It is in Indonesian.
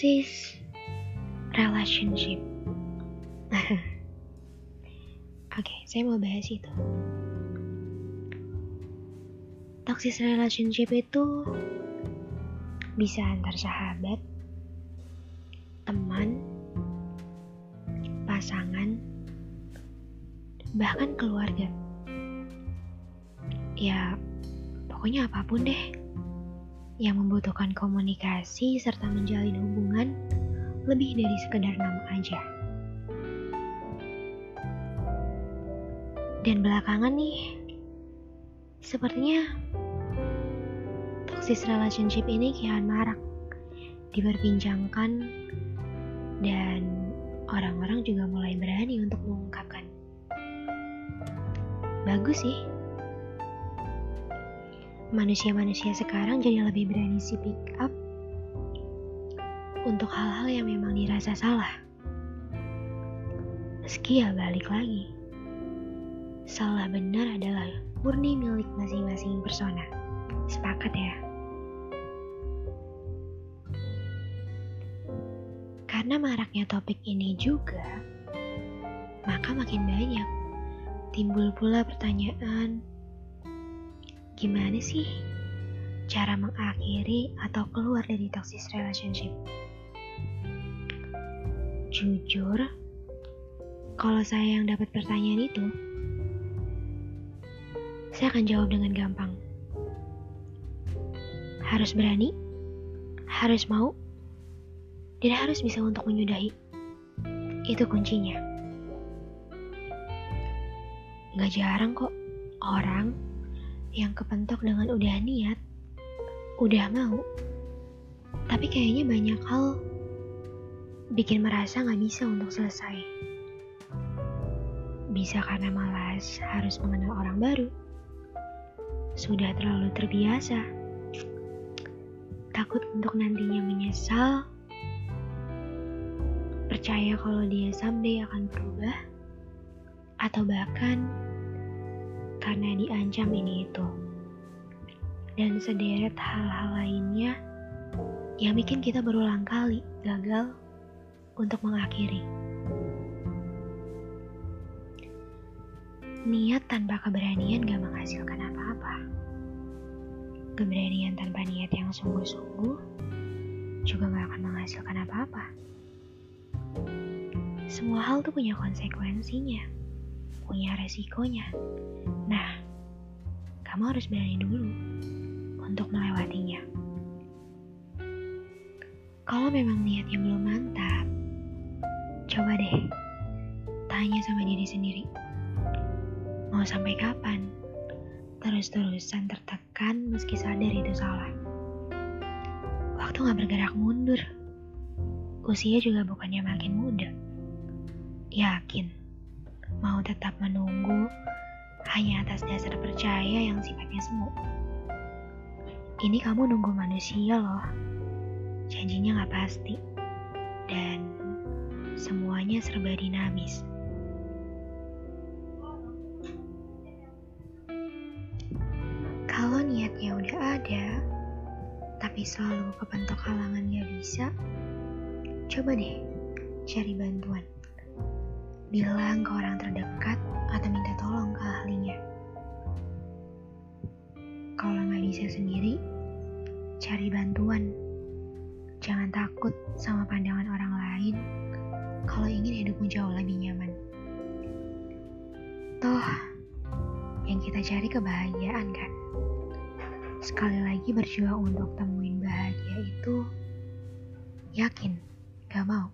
Toxic relationship. Oke, saya mau bahas itu. Toxic relationship itu bisa antar sahabat, teman, pasangan, bahkan keluarga. Ya, pokoknya apa pun deh yang membutuhkan komunikasi serta menjalin hubungan lebih dari sekedar nama aja. Dan belakangan nih, sepertinya toxic relationship ini kian marak diperbincangkan dan orang-orang juga mulai berani untuk mengungkapkan. Bagus sih. Manusia-manusia sekarang jadi lebih berani speak up untuk hal-hal yang memang dirasa salah. Meski ya balik lagi. Salah benar adalah murni milik masing-masing persona. Sepakat ya? Karena maraknya topik ini juga, maka makin banyak timbul pula pertanyaan, gimana sih cara mengakhiri atau keluar dari toxic relationship? Jujur, kalau saya yang dapat pertanyaan itu, saya akan jawab dengan gampang. Harus berani, harus mau, dan harus bisa untuk menyudahi. Itu kuncinya. Gak jarang kok orang yang kepentok dengan udah niat, udah mau, tapi kayaknya banyak hal bikin merasa gak bisa untuk selesai. Bisa karena malas harus mengenal orang baru. Sudah terlalu terbiasa. Takut untuk nantinya menyesal. Percaya kalau dia someday akan berubah. Atau bahkan karena diancam ini itu. Dan sederet hal-hal lainnya yang bikin kita berulang kali gagal untuk mengakhiri. Niat tanpa keberanian gak menghasilkan apa-apa. Keberanian tanpa niat yang sungguh-sungguh juga gak akan menghasilkan apa-apa. Semua hal tuh punya konsekuensinya, punya resikonya. Nah, kamu harus berani dulu untuk melewatinya. Kalau memang niatnya belum mantap, coba deh tanya sama diri sendiri. Mau sampai kapan? Terus-terusan tertekan meski sadar itu salah. Waktu gak bergerak mundur. Usia juga bukannya makin muda. Yakin, mau tetap menunggu hanya atas dasar percaya yang sifatnya semu. Ini kamu nunggu manusia loh. Janjinya gak pasti. Dan semuanya serba dinamis. Kalau niatnya udah ada, tapi selalu kepentok halangan gak bisa, coba deh cari bantuan. Bilang ke orang terdekat atau minta tolong ke ahlinya. Kalau nggak bisa sendiri, cari bantuan. Jangan takut sama pandangan orang lain kalau ingin hidupmu jauh lebih nyaman. Toh, yang kita cari kebahagiaan kan? Sekali lagi berjuang untuk temuin bahagia itu, yakin, gak mau.